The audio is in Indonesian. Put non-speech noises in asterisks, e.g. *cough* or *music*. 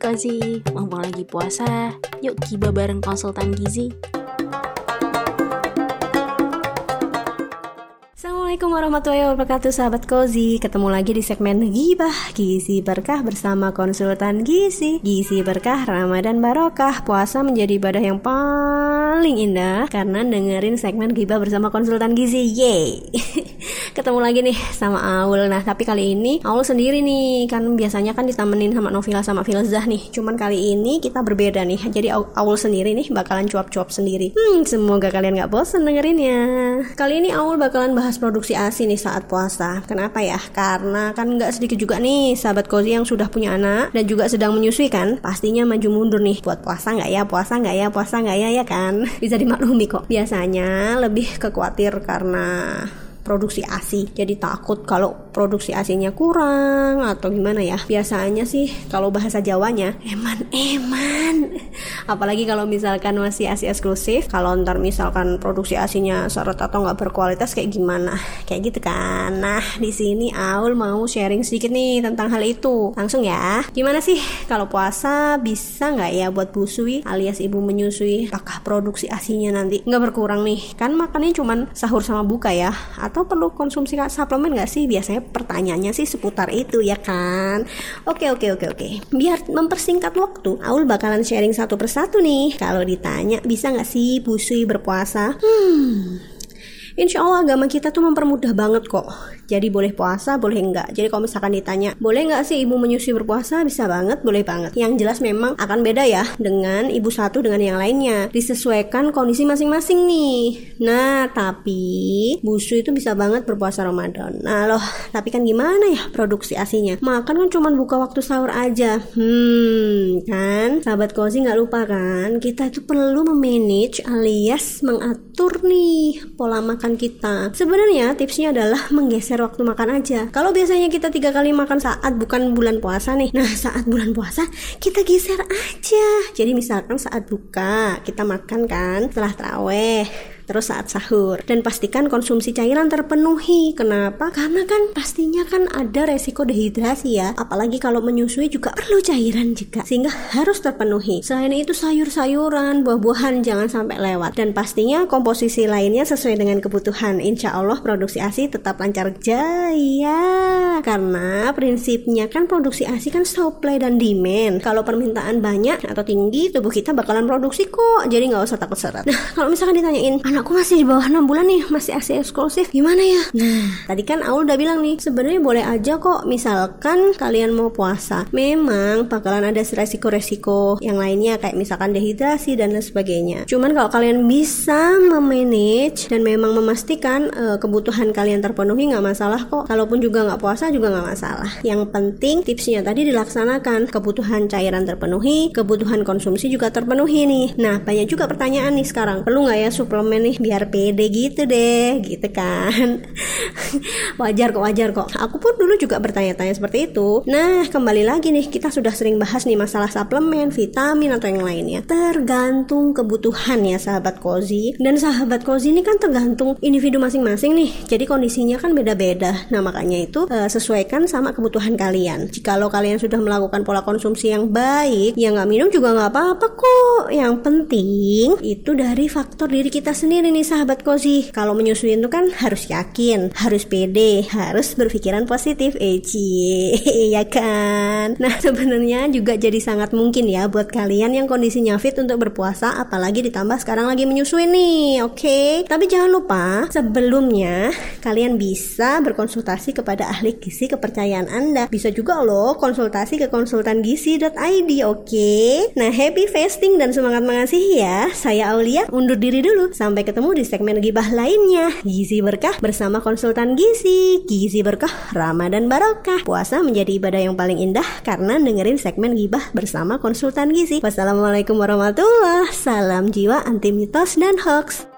Kozi, mumpung lagi puasa, yuk kiba bareng konsultan gizi. Assalamualaikum warahmatullahi wabarakatuh sahabat Kozi Ketemu lagi di segmen Gibah Gizi Berkah bersama konsultan Gizi. Gizi Berkah Ramadan Barokah. Puasa menjadi ibadah yang paling indah Karena dengerin segmen Gibah bersama konsultan Gizi. Yeay *laughs* Ketemu lagi nih sama Aul. Nah tapi kali ini Aul sendiri nih Kan biasanya kan ditemenin sama Novila sama Filzah nih. Cuman kali ini kita berbeda nih. Jadi Aul sendiri nih bakalan cuap-cuap sendiri. Hmm semoga kalian gak bosen dengerinnya. Kali ini Aul bakalan bahas produksi ASI nih saat puasa. Kenapa ya? Karena kan nggak sedikit juga nih sahabat kozi yang sudah punya anak dan juga sedang menyusui kan, pastinya maju mundur nih. Buat puasa nggak ya, puasa nggak ya, puasa nggak ya? Ya kan? *laughs* Bisa dimaklumi kok. Biasanya lebih kekhawatir karena produksi ASI. Jadi takut kalau produksi ASINya kurang atau gimana ya. Biasanya sih kalau bahasa Jawanya eman eman. Apalagi kalau misalkan masih ASI eksklusif, kalau ntar misalkan produksi ASINya seret atau nggak berkualitas kayak gimana. Kayak gitu kan. Nah, di sini Aul mau sharing sedikit nih tentang hal itu. Langsung ya. Gimana sih kalau puasa bisa nggak ya buat busui alias ibu menyusui? Apakah produksi ASINya nanti nggak berkurang nih? Kan makannya cuman sahur sama buka ya atau perlu konsumsi suplemen gak sih? Biasanya pertanyaannya sih seputar itu ya kan. Oke oke oke oke. Biar mempersingkat waktu, Aul bakalan sharing satu persatu nih. Kalau ditanya bisa gak sih busui berpuasa? Hmm, Insya Allah agama kita tuh mempermudah banget kok. Jadi boleh puasa, boleh enggak. Jadi kalau misalkan ditanya, boleh enggak sih ibu menyusui berpuasa? Bisa banget, boleh banget. Yang jelas memang akan beda ya dengan ibu satu dengan yang lainnya. Disesuaikan kondisi masing-masing nih. Nah, tapi busu itu bisa banget berpuasa Ramadan. Nah loh, tapi kan gimana ya produksi asinya? Makan kan cuma buka waktu sahur aja. Hmm, kan? Sahabat kozi nggak lupa kan? Kita itu perlu memanage alias mengatur nih pola makan kita. Sebenarnya tipsnya adalah *laughs* menggeser waktu makan aja. Kalau biasanya kita tiga kali makan saat bukan bulan puasa nih. Nah saat bulan puasa kita geser aja. Jadi misalkan saat buka kita makan kan setelah teraweh terus saat sahur. Dan pastikan konsumsi cairan terpenuhi. Kenapa? Karena kan pastinya kan ada resiko dehidrasi ya. Apalagi kalau menyusui juga perlu cairan juga. Sehingga harus terpenuhi. Selain itu sayur-sayuran buah-buahan jangan sampai lewat. Dan pastinya komposisi lainnya sesuai dengan kebutuhan. Insya Allah produksi ASI tetap lancar jaya. Karena prinsipnya kan produksi ASI kan supply dan demand. Kalau permintaan banyak atau tinggi tubuh kita bakalan produksi kok. Jadi nggak usah takut seret nah kalau misalkan ditanyain aku masih di bawah 6 bulan nih masih ASI eksklusif. Gimana ya? Nah tadi kan Aul udah bilang nih sebenarnya boleh aja kok. Misalkan kalian mau puasa memang bakalan ada resiko-resiko yang lainnya kayak misalkan dehidrasi dan lain sebagainya. Cuman kalau kalian bisa memanage dan memang memastikan uh, kebutuhan kalian terpenuhi nggak masalah kok. Kalaupun juga nggak puasa juga nggak masalah. Yang penting tipsnya tadi dilaksanakan. Kebutuhan cairan terpenuhi kebutuhan konsumsi juga terpenuhi nih. Nah banyak juga pertanyaan nih sekarang. Perlu nggak ya suplemen nih biar pede gitu deh gitu kan. *laughs* Wajar kok wajar kok. Aku pun dulu juga bertanya-tanya seperti itu. Nah kembali lagi nih kita sudah sering bahas nih masalah suplemen vitamin atau yang lainnya. Tergantung kebutuhan ya sahabat kozi. Dan sahabat kozi ini kan tergantung individu masing-masing nih. Jadi kondisinya kan beda-beda. Nah makanya itu uh, sesuaikan sama kebutuhan kalian. Jikalau kalian sudah melakukan pola konsumsi yang baik ya nggak minum juga nggak apa-apa kok. Yang penting itu dari faktor diri kita sendiri ini nih sahabat kozi. Kalau menyusui itu kan harus yakin harus pede harus berpikiran positif Eci *laughs* ya kan? Nah sebenarnya juga jadi sangat mungkin ya buat kalian yang kondisinya fit untuk berpuasa apalagi ditambah sekarang lagi menyusui nih oke? Okay? tapi jangan lupa sebelumnya kalian bisa berkonsultasi kepada ahli gizi kepercayaan anda. Bisa juga loh konsultasi ke konsultan gizi.id oke? Okay? nah happy fasting dan semangat mengasihi ya. Saya Aulia undur diri dulu sampai ketemu di segmen gibah lainnya. Gizi Berkah bersama konsultan gizi. Gizi Berkah Ramadan Barokah. Puasa menjadi ibadah yang paling indah karena dengerin segmen gibah bersama konsultan gizi. Wassalamualaikum warahmatullahi Salam jiwa anti mitos dan hoax.